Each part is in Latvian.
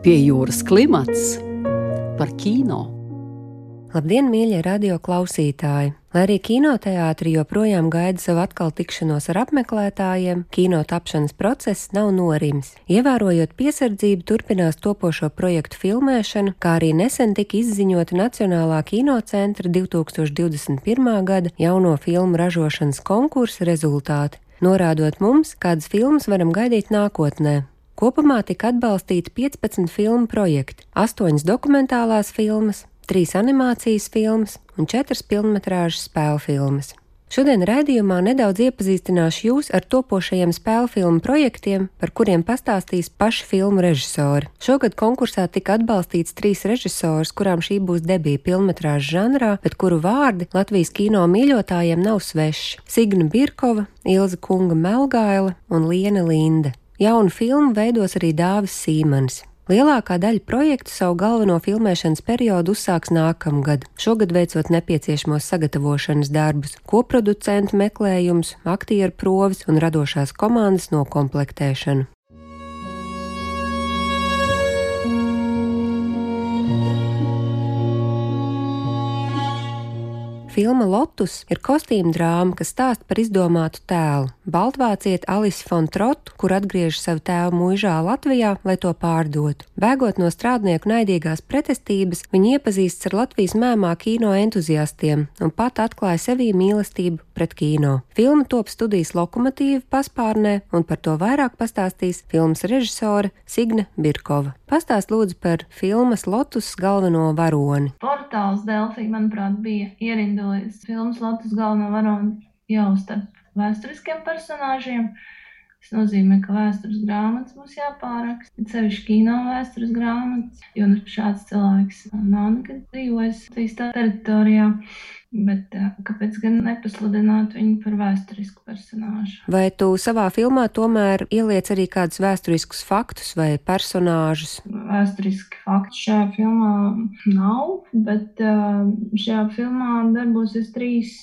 Pie jūras klimats par kino. Labdien, mīļie radio klausītāji! Lai arī kinoteātri joprojām gaida savu atkal tikšanos ar apmeklētājiem, kino tapšanas process nav norims. Ievērojot piesardzību, turpinās topošo projektu filmēšana, kā arī nesen tika izziņota Nacionālā kinocentra 2021. gada jauno filmu ražošanas konkursa rezultāti, norādot mums, kādas filmas varam gaidīt nākotnē. Kopumā tika atbalstīti 15 filmu projekti, 8 dokumentālās filmas, trīs animācijas filmas un četras filmas spēļu filmas. Šodien raidījumā nedaudz iepazīstināšu jūs ar topošajiem spēļu filmu projektiem, par kuriem pastāstīs paši filmu režisori. Šogad konkursā tika atbalstīts trīs režisors, kurām šī būs debija filmas žanrā, bet kuru vārdi Latvijas kino mīļotājiem nav sveši - Signa Birkova, Ilza Kunga Melgaila un Liena Linde. Jaunu filmu veidos arī Dāvis Sīmans. Lielākā daļa projektu savu galveno filmēšanas periodu uzsāks nākamgad, šogad veicot nepieciešamos sagatavošanas darbus, koproducentu meklējumus, aktieru provis un radošās komandas nokomplektēšanu. Filma Lotus ir kostīma drāma, kas stāsta par izdomātu tēlu. Baltvāciet Alisi Fontrotu, kur atgriež savu tēvu mūžā Latvijā, lai to pārdotu. Bēgot no strādnieku naidīgās pretestības, viņa iepazīstas ar Latvijas mēmā kino entuziastiem un pat atklāja sevī mīlestību pret kino. Filma top studijas lokomotīva paspārnē, un par to vairāk pastāstīs filmas režisore Signe Birkova. Pastāst lūdzu par filmas Lotus galveno varoni. Portāls Delfī, manuprāt, bija ierindā veidojis filmas Latvijas galveno varonu jau starp vēsturiskiem personāžiem. Tas nozīmē, ka vēstures grāmatas būs jāpāraksta, it sevišķi kino vēstures grāmatas, jo nu šāds cilvēks nav nekad dzīvojis šajā teritorijā. Bet kāpēc gan nepasludināt viņu par vēsturisku personāžu? Vai tu savā filmā tomēr ieliec arī kādus vēsturiskus faktus vai personāžus? Vēsturiski fakti šajā filmā nav, bet šajā filmā darbosies trīs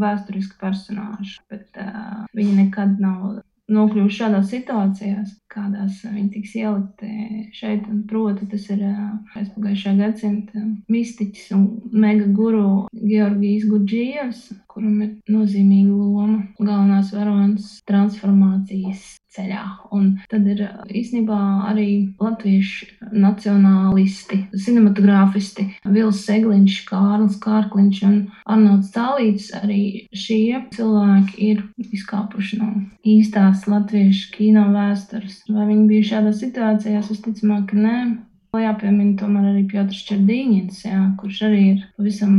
vēsturiski personāži, bet viņi nekad nav nokļuvuši šādās situācijās, kādās viņi tiks ielikti šeit. Un, proti, tas ir aizpagājušā gadsimta mistiķis un mega guru Georgijas Gudžijevs, kuram ir nozīmīga loma galvenās varonas transformācijas ceļā. Un tad ir īstenībā arī latviešu nacionālisti, cinematogrāfisti, Vils Segliņš, Kārlis Kārkliņš un Arnolds Tālīts. Arī šie cilvēki ir izkāpuši no īstās latviešu kino vēstures. Vai viņi bija šādās situācijās? Visticamāk, ka nē. Jāpiemina tomēr arī Piotrs Čerdīņins, jā, kurš arī ir pavisam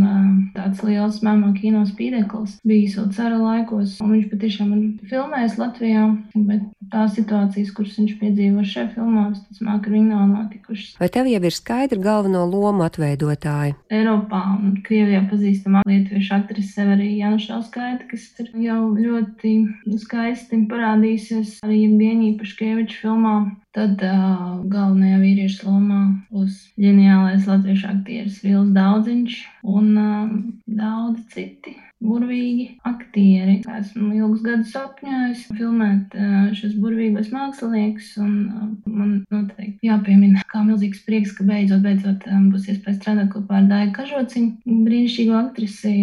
tāds liels mēmā kino spīdeklis, bijis vēl cara laikos, un viņš patiešām ir filmējis Latvijā, bet tās situācijas, kuras viņš piedzīvo šajā filmā, visticamāk, ka viņi nav notikušas. Vai tev jau ir skaidra galveno lomu atveidotāja? Eiropā un Krievijā pazīstamā lietuviešu aktrise Severija Janušauskaita, kas ir jau ļoti skaisti parādījusies arī Jevgeņī Paškeviča filmā Tad uh, galvenajā vīrieša lomā būs ģeniālais latviešu aktieris Vils Daudziņš un uh, daudzi citi burvīgi aktieri. Esmu ilgus gadus sapņojis filmēt šos burvīgos māksliniekus, un man noteikti jāpiemina, kā milzīgs prieks, ka beidzot, beidzot būs iespēja strādāt kopā ar Daigu Kažociņu, brīnišķīgu aktrisi.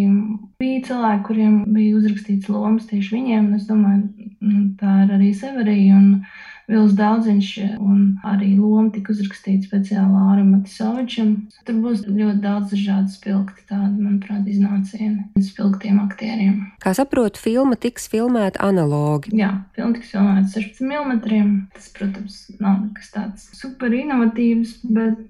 Bija cilvēki, kuriem bija uzrakstīts lomas tieši viņiem, un es domāju, nu, tā ir arī Severija. Vils Daudziņš un arī loma tika uzrakstīta speciāli Āram Matisovičam. Tur būs ļoti daudz dažādu spilgti, tādu, manuprāt, iznācieni spilgtiem aktieriem. Kā saprotu, filma tiks filmēta analogi. Jā, filma tiks filmēta 16 mm. Tas, protams, nav nekas tāds super inovatīvs, bet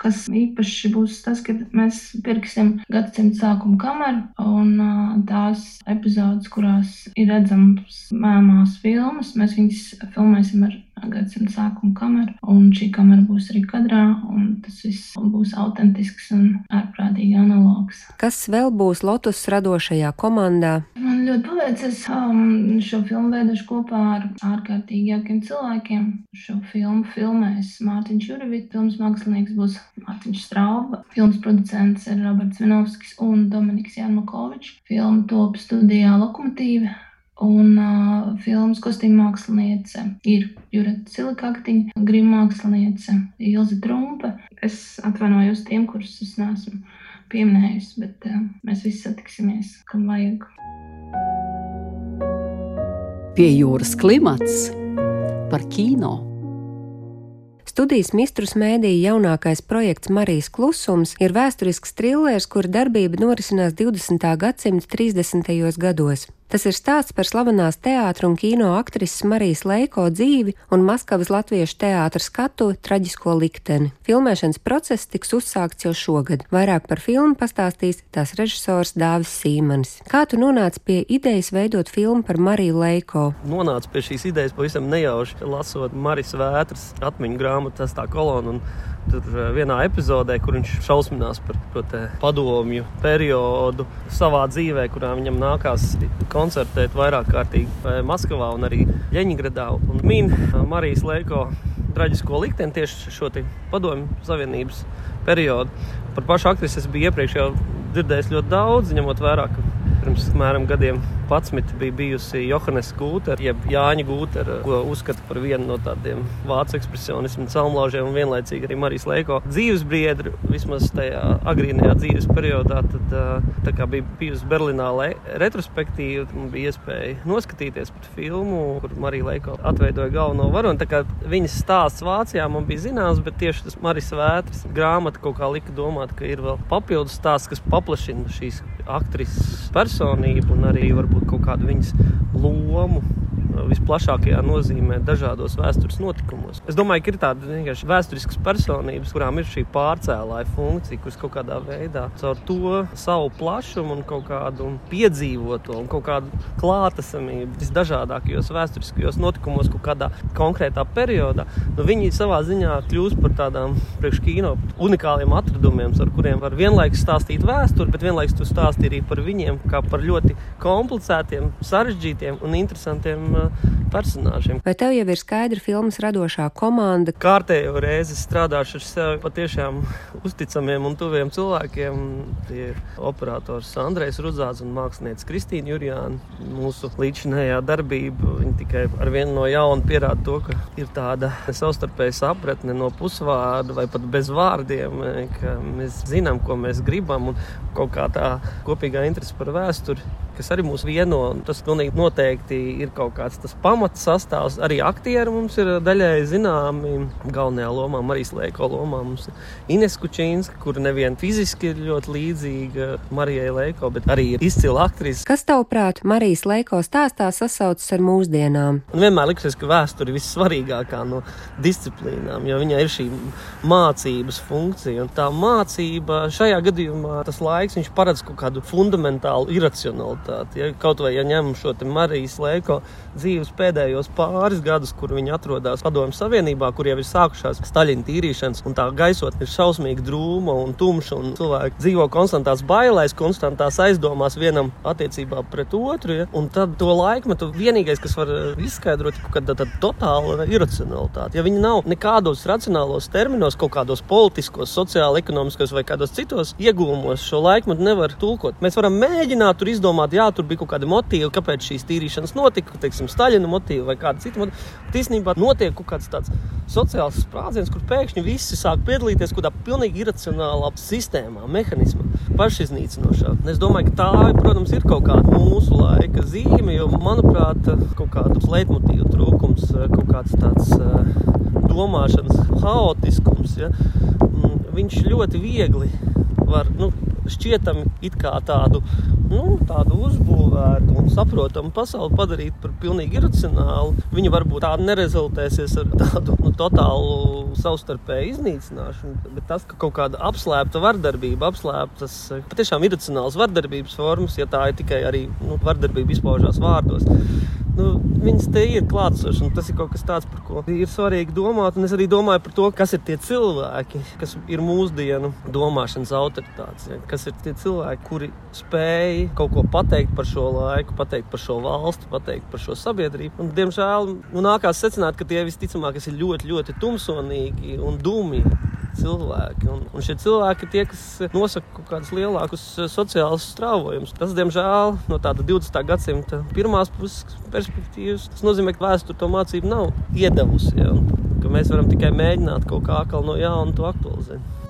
kas īpaši būs tas, ka mēs pirksim gadsimta sākuma kameru un uh, tās epizodes, kurās ir redzamas mēmās filmas, mēs viņas filmēsim ar gadsimta sākuma kameru. Un šī kamera būs arī kadrā, un tas viss būs autentisks un ārprātīgi analogs. Kas vēl būs Lotus radošajā komandā? Man ļoti paveicies. Um, šo filmu veidošu kopā ar ārkārtīgākiem cilvēkiem. Šo filmu filmēs Mārtiņš Jurevits, filmas mākslinieks būs Mārtiņš Strauba, filmas producents ir Roberts Vinovskis un Dominiks Janmakovičs. Filma top studijā Lokomotīva Un uh, filmas kostīma māksliniece ir Jurita Silikaktiņa, grima māksliniece Ilze Trumpe. Es atvainojos tiem, kurus es neesmu pieminējusi, bet uh, mēs visi satiksimies, kam vajag. Pie jūras klimats par kino. Studijas mistrus mēdīja jaunākais projekts Marijas klusums ir vēsturisks trillers, kura darbība norisinās 20. gadsimta 30. gados. Tas ir stāsts par slavenās teātras un kino aktrises Marijas Leiko dzīvi un Maskavas latviešu teātras skatu traģisko likteni. Filmēšanas process tiks uzsākts jau šogad. Vairāk par filmu pastāstīs tās režisors Dāvis Sīmanis. Kā tu nonāci pie idejas veidot filmu par Mariju Leiko? Nonācu pie šīs idejas pavisam nejauši, lasot Marijas vētras atmiņu grāmatu, tas tā kolona. Tur eh, vienā epizodē, kur viņš šausminās par šo padomju periodu savā dzīvē, kurā viņam nākās koncertēt vairāk kārtīgi eh, Maskavā un arī Ļeņģeradā. Un min eh, Marijas Leiko traģisko likteni tieši šo padomju savienības periodu. Par pašu aktrisi es biju iepriekš jau dzirdējis ļoti daudz, ņemot vērā, ka pirms apmēram gadiem 11 bija bijusi Johannes Gūtera, jeb Jāņa Gūtera, ko uzskata par vienu no tādiem vācu ekspresionismu caurlaužiem un vienlaicīgi arī Marijas Leiko dzīves biedru, vismaz tajā agrīnajā dzīves periodā. Tad tā kā bija bijusi Berlīnā retrospektīva, man bija iespēja noskatīties pat filmu, kur Marija Leiko atveidoja galveno varoni. Tā kā viņas stāsts Vācijā man bija zināms, bet tieši tas Marijas vētras grāmata kaut kā lika domāt, ka ir vēl papildus stāsts, kas paplašina šīs aktrises personību un arī varbūt kaut kādu viņas lomu visplašākajā nozīmē dažādos vēstures notikumos. Es domāju, ka ir tādas vienkārši vēsturiskas personības, kurām ir šī pārcēlāja funkcija, kuras kaut kādā veidā caur to savu plašumu un kaut kādu piedzīvoto un kaut kādu klātesamību visdažādākajos vēsturiskajos notikumos, kaut kādā konkrētā periodā, nu, viņi savā ziņā kļūst par tādām priekškino unikāliem atradumiem, ar kuriem var vienlaikus stāstīt vēsturi, bet vienlaikus tu stāsti arī par viņiem kā par ļoti komplicētiem, sarežģītiem un interesantiem personāžiem. Vai tev jau ir skaidra filmas radošā komanda? Kārtējo reizi strādāšu ar sevi patiešām uzticamiem un tuviem cilvēkiem. Tie ir operators Andrejs Rudzāts un mākslinieca Kristīna Jurjāna. Mūsu līdzinējā darbība tikai ar vienu no jaunu pierāda to, ka ir tāda savstarpēja sapratne no pusvārda vai pat bez vārdiem, ka mēs zinām, ko mēs gribam un kaut kā tā kopīgā interese par vēsturi kas arī mūs vieno. Tas pilnīgi noteikti ir kaut kāds tas pamats sastāvs. Arī aktieri mums ir daļēji zināmi. Galvenajā lomā, Marijas Lēko lomā mums ir Ines Kučīnska, kur nevien fiziski ir ļoti līdzīga Marijai Lēko, bet arī ir izcila aktrise. Kas tavuprāt Marijas Lēko stāstā sasaucas ar mūsdienām? Un vienmēr liksies, ka vēsture ir vissvarīgākā no disciplīnām, jo viņai ir šī mācības funkcija. Un tā mācība šajā gadījumā tas laiks, viņš paredz kaut kādu fundamentālu iracionalitāti kvalitāti. Ja, kaut vai ja ņemam šo Marijas Lēko dzīves pēdējos pāris gadus, kur viņa atrodas Padomju Savienībā, kur jau ir sākušās Staļina tīrīšanas, un tā gaisotne ir šausmīgi drūma un tumša, un cilvēki dzīvo konstantās bailēs, konstantās aizdomās vienam attiecībā pret otru. Ja, un tad to laikmetu vienīgais, kas var izskaidrot, ir kaut kāda totāla iracionalitāte. Ja viņi nav nekādos racionālos terminos, kaut kādos politiskos, sociāli, ekonomiskos vai kādos citos iegūmos, šo laikmetu nevar tulkot. Mēs varam mēģināt tur izdomāt jā, tur bija kaut kādi motīvi, kāpēc šīs tīrīšanas notika, teiksim, Staļina motīvi vai kāda cita motīva. Īstenībā notiek kaut kāds tāds sociāls sprādziens, kur pēkšņi visi sāk piedalīties kaut kādā pilnīgi iracionālā sistēmā, mehānismā, pašiznīcinošā. Es domāju, ka tā, protams, ir kaut kāda mūsu laika zīme, jo, manuprāt, kaut kāds leitmotīvu trūkums, kaut kāds tāds domāšanas haotiskums, ja, mm, viņš ļoti viegli var nu, šķietami it kā tādu, nu, tādu uzbūvētu un saprotamu pasauli padarīt par pilnīgi iracionālu. Viņa varbūt tāda nerezultēsies ar tādu nu, totālu savstarpēju iznīcināšanu, bet tas, ka kaut kāda apslēpta vardarbība, apslēptas patiešām iracionāls vardarbības formas, ja tā ir tikai arī nu, vardarbība izpaužās vārdos nu, viņas te ir klātesošas. Tas ir kaut kas tāds, par ko ir svarīgi domāt. Un es arī domāju par to, kas ir tie cilvēki, kas ir mūsdienu domāšanas autoritātes. Ja? Kas ir tie cilvēki, kuri spēj kaut ko pateikt par šo laiku, pateikt par šo valsti, pateikt par šo sabiedrību. Un, diemžēl nu, nākās secināt, ka tie visticamāk ir ļoti, ļoti tumsonīgi un dūmi cilvēki. Un, un šie cilvēki tie, kas nosaka kaut kādus lielākus sociālus strāvojumus. Tas, diemžēl, no tāda 20. gadsimta pirmās puses perspektīvas, tas nozīmē, ka vēsture to mācību nav iedavusi. Ja, mēs varam tikai mēģināt kaut kā no jauna to aktualizēt.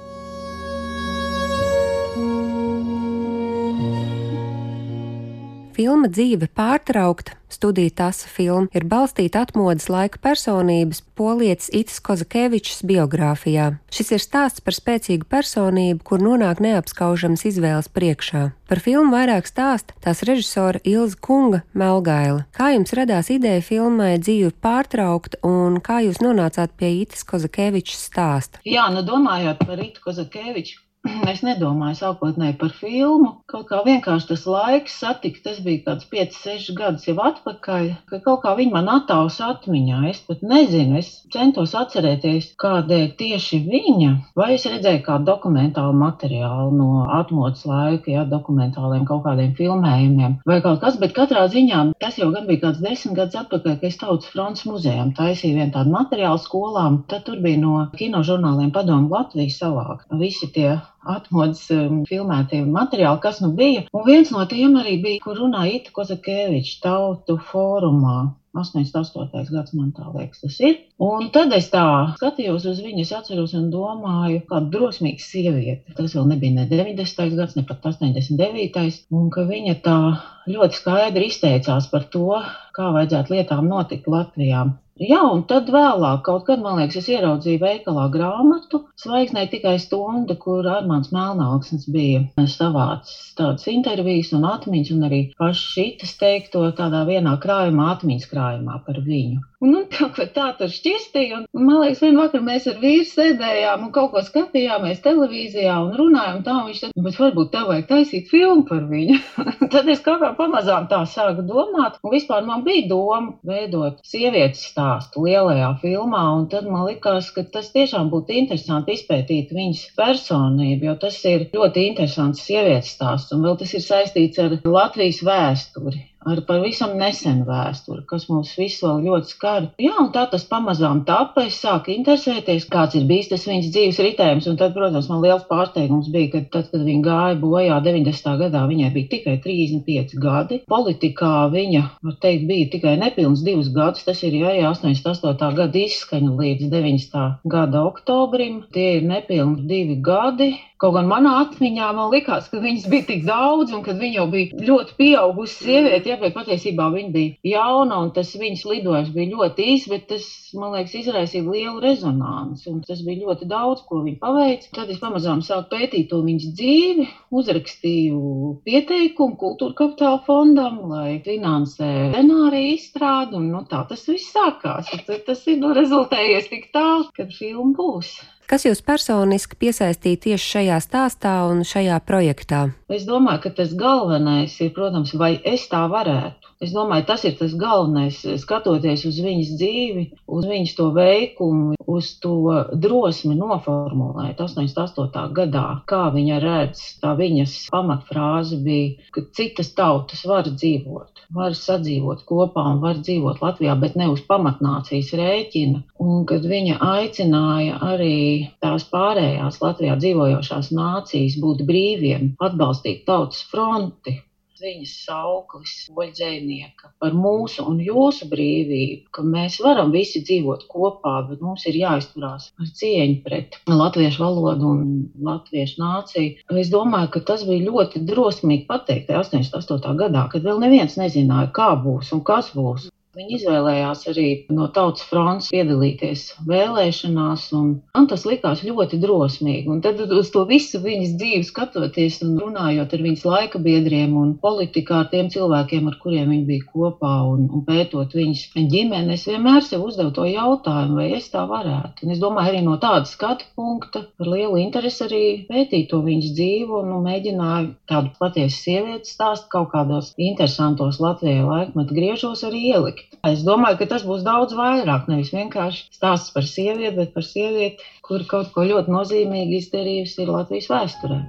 Filma dzīve pārtraukta, studija tasa filma ir balstīta atmodas laika personības polietis Itis Kozakevičs biogrāfijā. Šis ir stāsts par spēcīgu personību, kur nonāk neapskaužams izvēles priekšā. Par filmu vairāk stāsta tās režisora Ilza Kunga Melgaila. Kā jums radās ideja filmai dzīve pārtraukt un kā jūs nonācāt pie Itis Kozakevičs stāsta? Jā, nu domājot par Itu Kozakeviču, Es nedomāju sākotnēji par filmu. Kaut kā vienkārši tas laiks satikt, tas bija kāds 5, 6 gadus jau atpakaļ, ka kaut kā viņa man attāvs atmiņā. Es pat nezinu, es centos atcerēties, kādēļ tieši viņa, vai es redzēju kādu dokumentālu materiālu no atmodas laika, ja dokumentāliem kaut kādiem filmējumiem vai kaut kas, bet katrā ziņā tas jau gan bija kāds desmit gadus atpakaļ, ka es Tautas fronts muzejām taisīju vienu tādu materiālu skolām, tad tur bija no kinožurnāliem padomu Latvijas savākt. Visi tie atmodas um, filmētie materiāli, kas nu bija. Un viens no tiem arī bija, kur runāja Ita Kozakēviča tautu fórumā. 88. gads, man tā liekas, tas ir. Un tad es tā skatījos uz viņu, atceros un domāju, kāda drosmīga sieviete. Tas vēl nebija ne 90. gads, ne pat 89. un ka viņa tā ļoti skaidri izteicās par to, kā vajadzētu lietām notikt Latvijā. Jā, un tad vēlāk, kaut kad, man liekas, es ieraudzīju veikalā grāmatu, Zvaigznē tikai stunda, kur Armāns Melnāksnis bija savācis tādas intervijas un atmiņas, un arī paši šitas teikto tādā vienā krājumā, atmiņas krājumā par viņu. Un, nu, tā, tā tur šķistīja, un man liekas, vienā vakarā mēs ar vīru sēdējām un kaut ko skatījāmies televīzijā un runājām tā, un viņš teica, bet varbūt tev vajag taisīt filmu par viņu. tad es kaut kā pamazām tā sāku domāt, un vispār man bija doma veidot sievietes stāstu lielajā filmā, tad man likās, ka tas tiešām būtu interesanti izpētīt viņas personību, jo tas ir ļoti interesants sievietes stāsts, un vēl tas ir saistīts ar Latvijas vēsturi ar pavisam nesenu vēsturi, kas mūs visus vēl ļoti skar. Jā, un tā tas pamazām tapa. Es sāku interesēties, kāds ir bijis tas viņas dzīves ritējums. Un tad, protams, man liels pārsteigums bija, ka tad, kad viņa gāja bojā 90. gadā, viņai bija tikai 35 gadi. Politikā viņa, var teikt, bija tikai nepilns divus gadus. Tas ir jā, 88. gada izskaņa līdz 90. gada oktobrim. Tie ir nepilni divi gadi. Kaut gan manā atmiņā man likās, ka viņas bija tik daudz, un kad viņa jau bija ļoti pieaugusi sieviete, ja, bet patiesībā viņa bija jauna, un tas viņas lidojums bija ļoti īss, bet tas, man liekas, izraisīja lielu rezonanci, un tas bija ļoti daudz, ko viņa paveica. Tad es pamazām sāku pētīt to viņas dzīvi, uzrakstīju pieteikumu kultūra kapitāla fondam, lai finansē scenāriju izstrādi, un nu, tā tas viss sākās. Tas ir nu, rezultējies tik tālu, kad filma būs. Kas jūs personiski piesaistīja tieši šajā stāstā un šajā projektā? Es domāju, ka tas galvenais ir, protams, vai es tā varētu. Es domāju, tas ir tas galvenais, skatoties uz viņas dzīvi, uz viņas to veikumu, uz to drosmi noformulēt 88. gadā, kā viņa redz, tā viņas pamatfrāze bija, ka citas tautas var dzīvot, var sadzīvot kopā un var dzīvot Latvijā, bet ne uz pamatnācijas rēķina. Un kad viņa aicināja arī tās pārējās Latvijā dzīvojošās nācijas būt brīviem, atbalstīt tautas fronti, viņas sauklis, boļdzēnieka, par mūsu un jūsu brīvību, ka mēs varam visi dzīvot kopā, bet mums ir jāizturās ar cieņu pret latviešu valodu un latviešu nāciju. Es domāju, ka tas bija ļoti drosmīgi pateikt 88. gadā, kad vēl neviens nezināja, kā būs un kas būs. Viņi izvēlējās arī no Tautas fronts piedalīties vēlēšanās, un man tas likās ļoti drosmīgi. Un tad uz to visu viņas dzīvi skatoties un runājot ar viņas laika biedriem un politikā ar tiem cilvēkiem, ar kuriem viņa bija kopā un, un pētot viņas ģimeni, es vienmēr sev uzdevu to jautājumu, vai es tā varētu. Un es domāju, arī no tāda skatu punkta ar lielu interesi arī pētīt to viņas dzīvi un nu, mēģināju tādu patiesu sievietes stāstu kaut kādos interesantos Latvijai laikmetu griežos arī ielikt. Es domāju, ka tas būs daudz vairāk. Nevis vienkārši stāsts par sievieti, bet par sievieti, kur kaut ko ļoti nozīmīgi izdarījusi Latvijas vēsturē.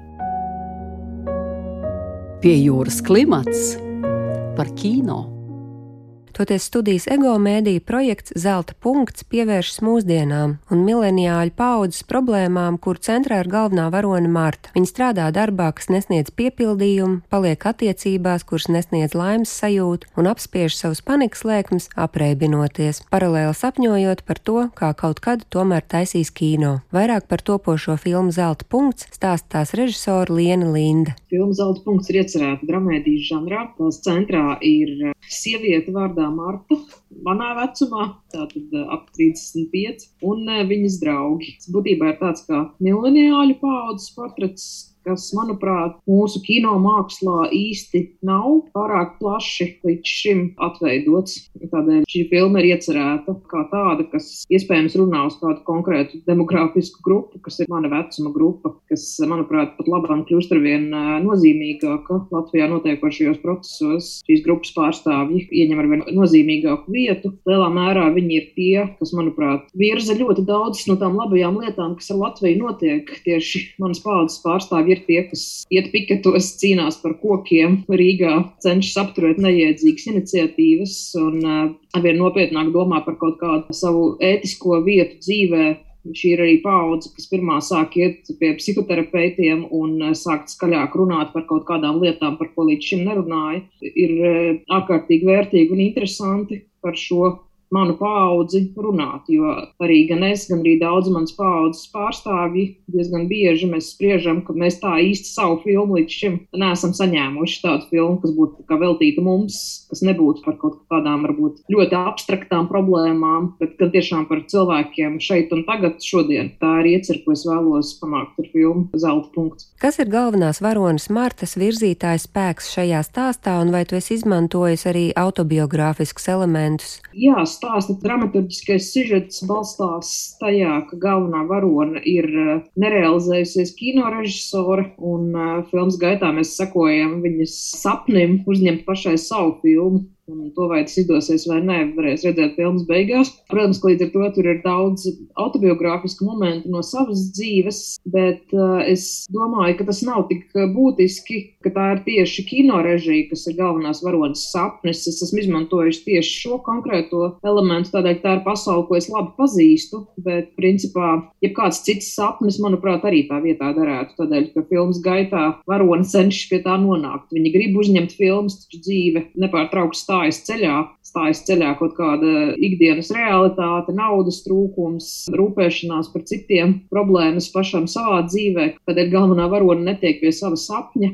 Pie jūras klimats par kino. Toties studijas ego mēdīja projekts Zelta punkts pievēršas mūsdienām un mileniāļu paudzes problēmām, kur centrā ir galvenā varone Marta. Viņa strādā darbā, kas nesniedz piepildījumu, paliek attiecībās, kuras nesniedz laimes sajūtu un apspiež savus panikas lēkmes, apreibinoties, paralēli sapņojot par to, kā kaut kad tomēr taisīs kino. Vairāk par topošo filmu Zelta punkts stāsta tās režisora Liena Linda. Filma Zelta punkts ir iecerēta dramēdijas žanrā. Tās centrā ir sieviete vārdā Marta, manā vecumā, tātad ap 35, un viņas draugi. Tas būtībā ir tāds kā mileniāļu paudzes portrets, kas, manuprāt, mūsu kino mākslā īsti nav pārāk plaši līdz šim atveidots. Tādēļ šī filma ir iecerēta kā tāda, kas iespējams runā uz kādu konkrētu demogrāfisku grupu, kas ir mana vecuma grupa, kas, manuprāt, pat labāk kļūst ar vien nozīmīgāka Latvijā notiekošajos procesos. Šīs grupas pārstāvji ieņem ar vien nozīmīgāku vietu. Lielā mērā viņi ir tie, kas, manuprāt, virza ļoti daudzas no tām labajām lietām, kas ar Latviju notiek. Tieši manas paudzes pārstāvji ir tie, kas iet piketos, cīnās par kokiem Rīgā, cenšas apturēt neiedzīgas iniciatīvas un uh, arvien nopietnāk domā par kaut kādu savu ētisko vietu dzīvē. Šī ir arī paudze, kas pirmā sāk iet pie psihoterapeitiem un uh, sākt skaļāk runāt par kaut kādām lietām, par ko līdz šim nerunāja. Ir uh, ārkārtīgi vērtīgi un interesanti par šo manu paudzi runāt. Jo arī gan es, gan arī daudz manas paudzes pārstāvji diezgan bieži mēs spriežam, ka mēs tā īsti savu filmu līdz šim neesam saņēmuši. Tādu filmu, kas būtu veltīta mums, kas nebūtu par kaut kādām varbūt ļoti abstraktām problēmām, bet gan tiešām par cilvēkiem šeit un tagad, šodien. Tā ir iecer, ko es vēlos panākt ar filmu Zelta punkts. Kas ir galvenās varonas Martas virzītājs spēks šajā stāstā, un vai tu esi izmantojis arī autobiogrāfiskus elementus? Jā, stāsta dramaturgiskais sižets balstās tajā, ka galvenā varone ir eh, nerealizējusies kinorežisore, un uh, filmas gaitā mēs sekojam viņas sapnim uzņemt pašai savu filmu. Un to, vai tas izdosies vai nē, varēs redzēt filmas beigās. Protams, ka līdz ar to tur ir daudz autobiogrāfisku momentu no savas dzīves, bet uh, es domāju, ka tas nav tik būtiski, ka tā ir tieši kino režija, kas ir galvenās varonas sapnis. Es esmu izmantojis tieši šo konkrēto elementu, tādēļ tā ir pasaule, ko es labi pazīstu, bet principā, ja kāds cits sapnis, manuprāt, arī tā vietā derētu. Tādēļ, ka filmas gaitā varoni cenšas pie tā nonākt. Viņi grib uzņemt filmas, taču dzīve nepārtraukti stāv stājas ceļā, stājas ceļā kaut kāda ikdienas realitāte, naudas trūkums, rūpēšanās par citiem, problēmas pašam savā dzīvē, tad ir galvenā varone netiek pie sava sapņa,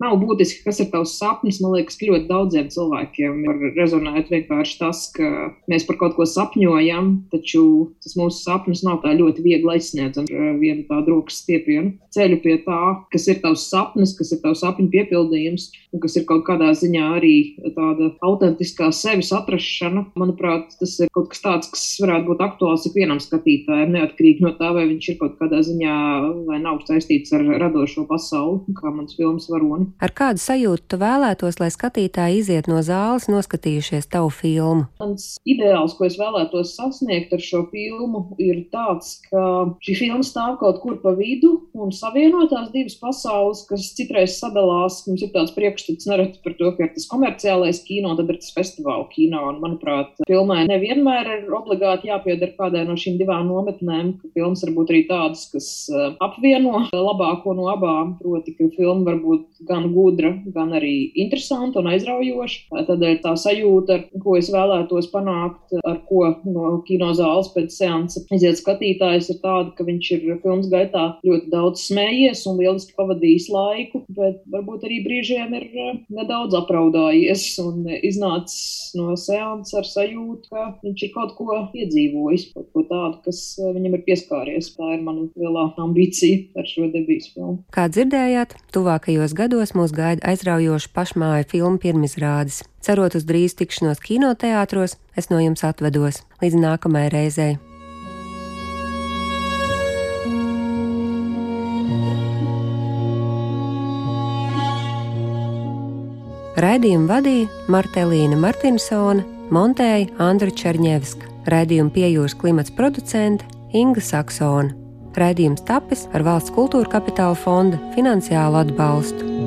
Nav būtiski, kas ir tavs sapnis. Man liekas, ka ļoti daudziem cilvēkiem var rezonēt vienkārši tas, ka mēs par kaut ko sapņojam, taču tas mūsu sapnis nav tā ļoti viegli aizsniedzams ar vienu tādu rokas stiepienu. Ceļu pie tā, kas ir tavs sapnis, kas ir tavs sapņu piepildījums, un kas ir kaut kādā ziņā arī tāda autentiskā sevis atrašana. Manuprāt, tas ir kaut kas tāds, kas varētu būt aktuāls ikvienam skatītājam, neatkarīgi no tā, vai viņš ir kaut kādā ziņā vai nav saistīts ar radošo pasauli, kā mans filmas varoni. Ar kādu sajūtu tu vēlētos, lai skatītāji iziet no zāles, noskatījušies tavu filmu? Mans ideāls, ko es vēlētos sasniegt ar šo filmu, ir tāds, ka šī filma stāv kaut kur pa vidu un savienotās divas pasaules, kas citreiz sadalās. Mums ir tāds priekšstats nereti par to, ka ir tas komerciālais kino, tad ir tas festivāla kino. Un, manuprāt, filmai nevienmēr ir obligāti jāpieder kādai no šīm divām nometnēm, ka filmas var būt arī tādas, kas eh, apvieno labāko no abām. Proti, ka filma var būt gan gan gudra, gan arī interesanta un aizraujoša. Tādēļ tā sajūta, ko es vēlētos panākt, ar ko no kinozāles pēc seansa iziet skatītājs, ir tāda, ka viņš ir filmas gaitā ļoti daudz smējies un lieliski pavadījis laiku, bet varbūt arī brīžiem ir eh, nedaudz apraudājies un iznācis no seansa ar sajūtu, ka viņš ir kaut ko piedzīvojis, kaut ko tādu, kas eh, viņam ir pieskāries. Tā ir mana lielā ambīcija ar šo debijas filmu. Kā dzirdējāt, tuvākajos gados beigās mūs gaida aizraujoša pašmāju filmu pirmizrādes. Cerot uz drīz tikšanos kinoteātros, es no jums atvedos līdz nākamajai reizei. Raidījumu vadīja Martelīna Martinsone, montēja Andra Černievska, raidījumu piejūras klimats producente Inga Saksona. Raidījums tapis ar valsts kultūra kapitāla fonda finansiālu atbalstu.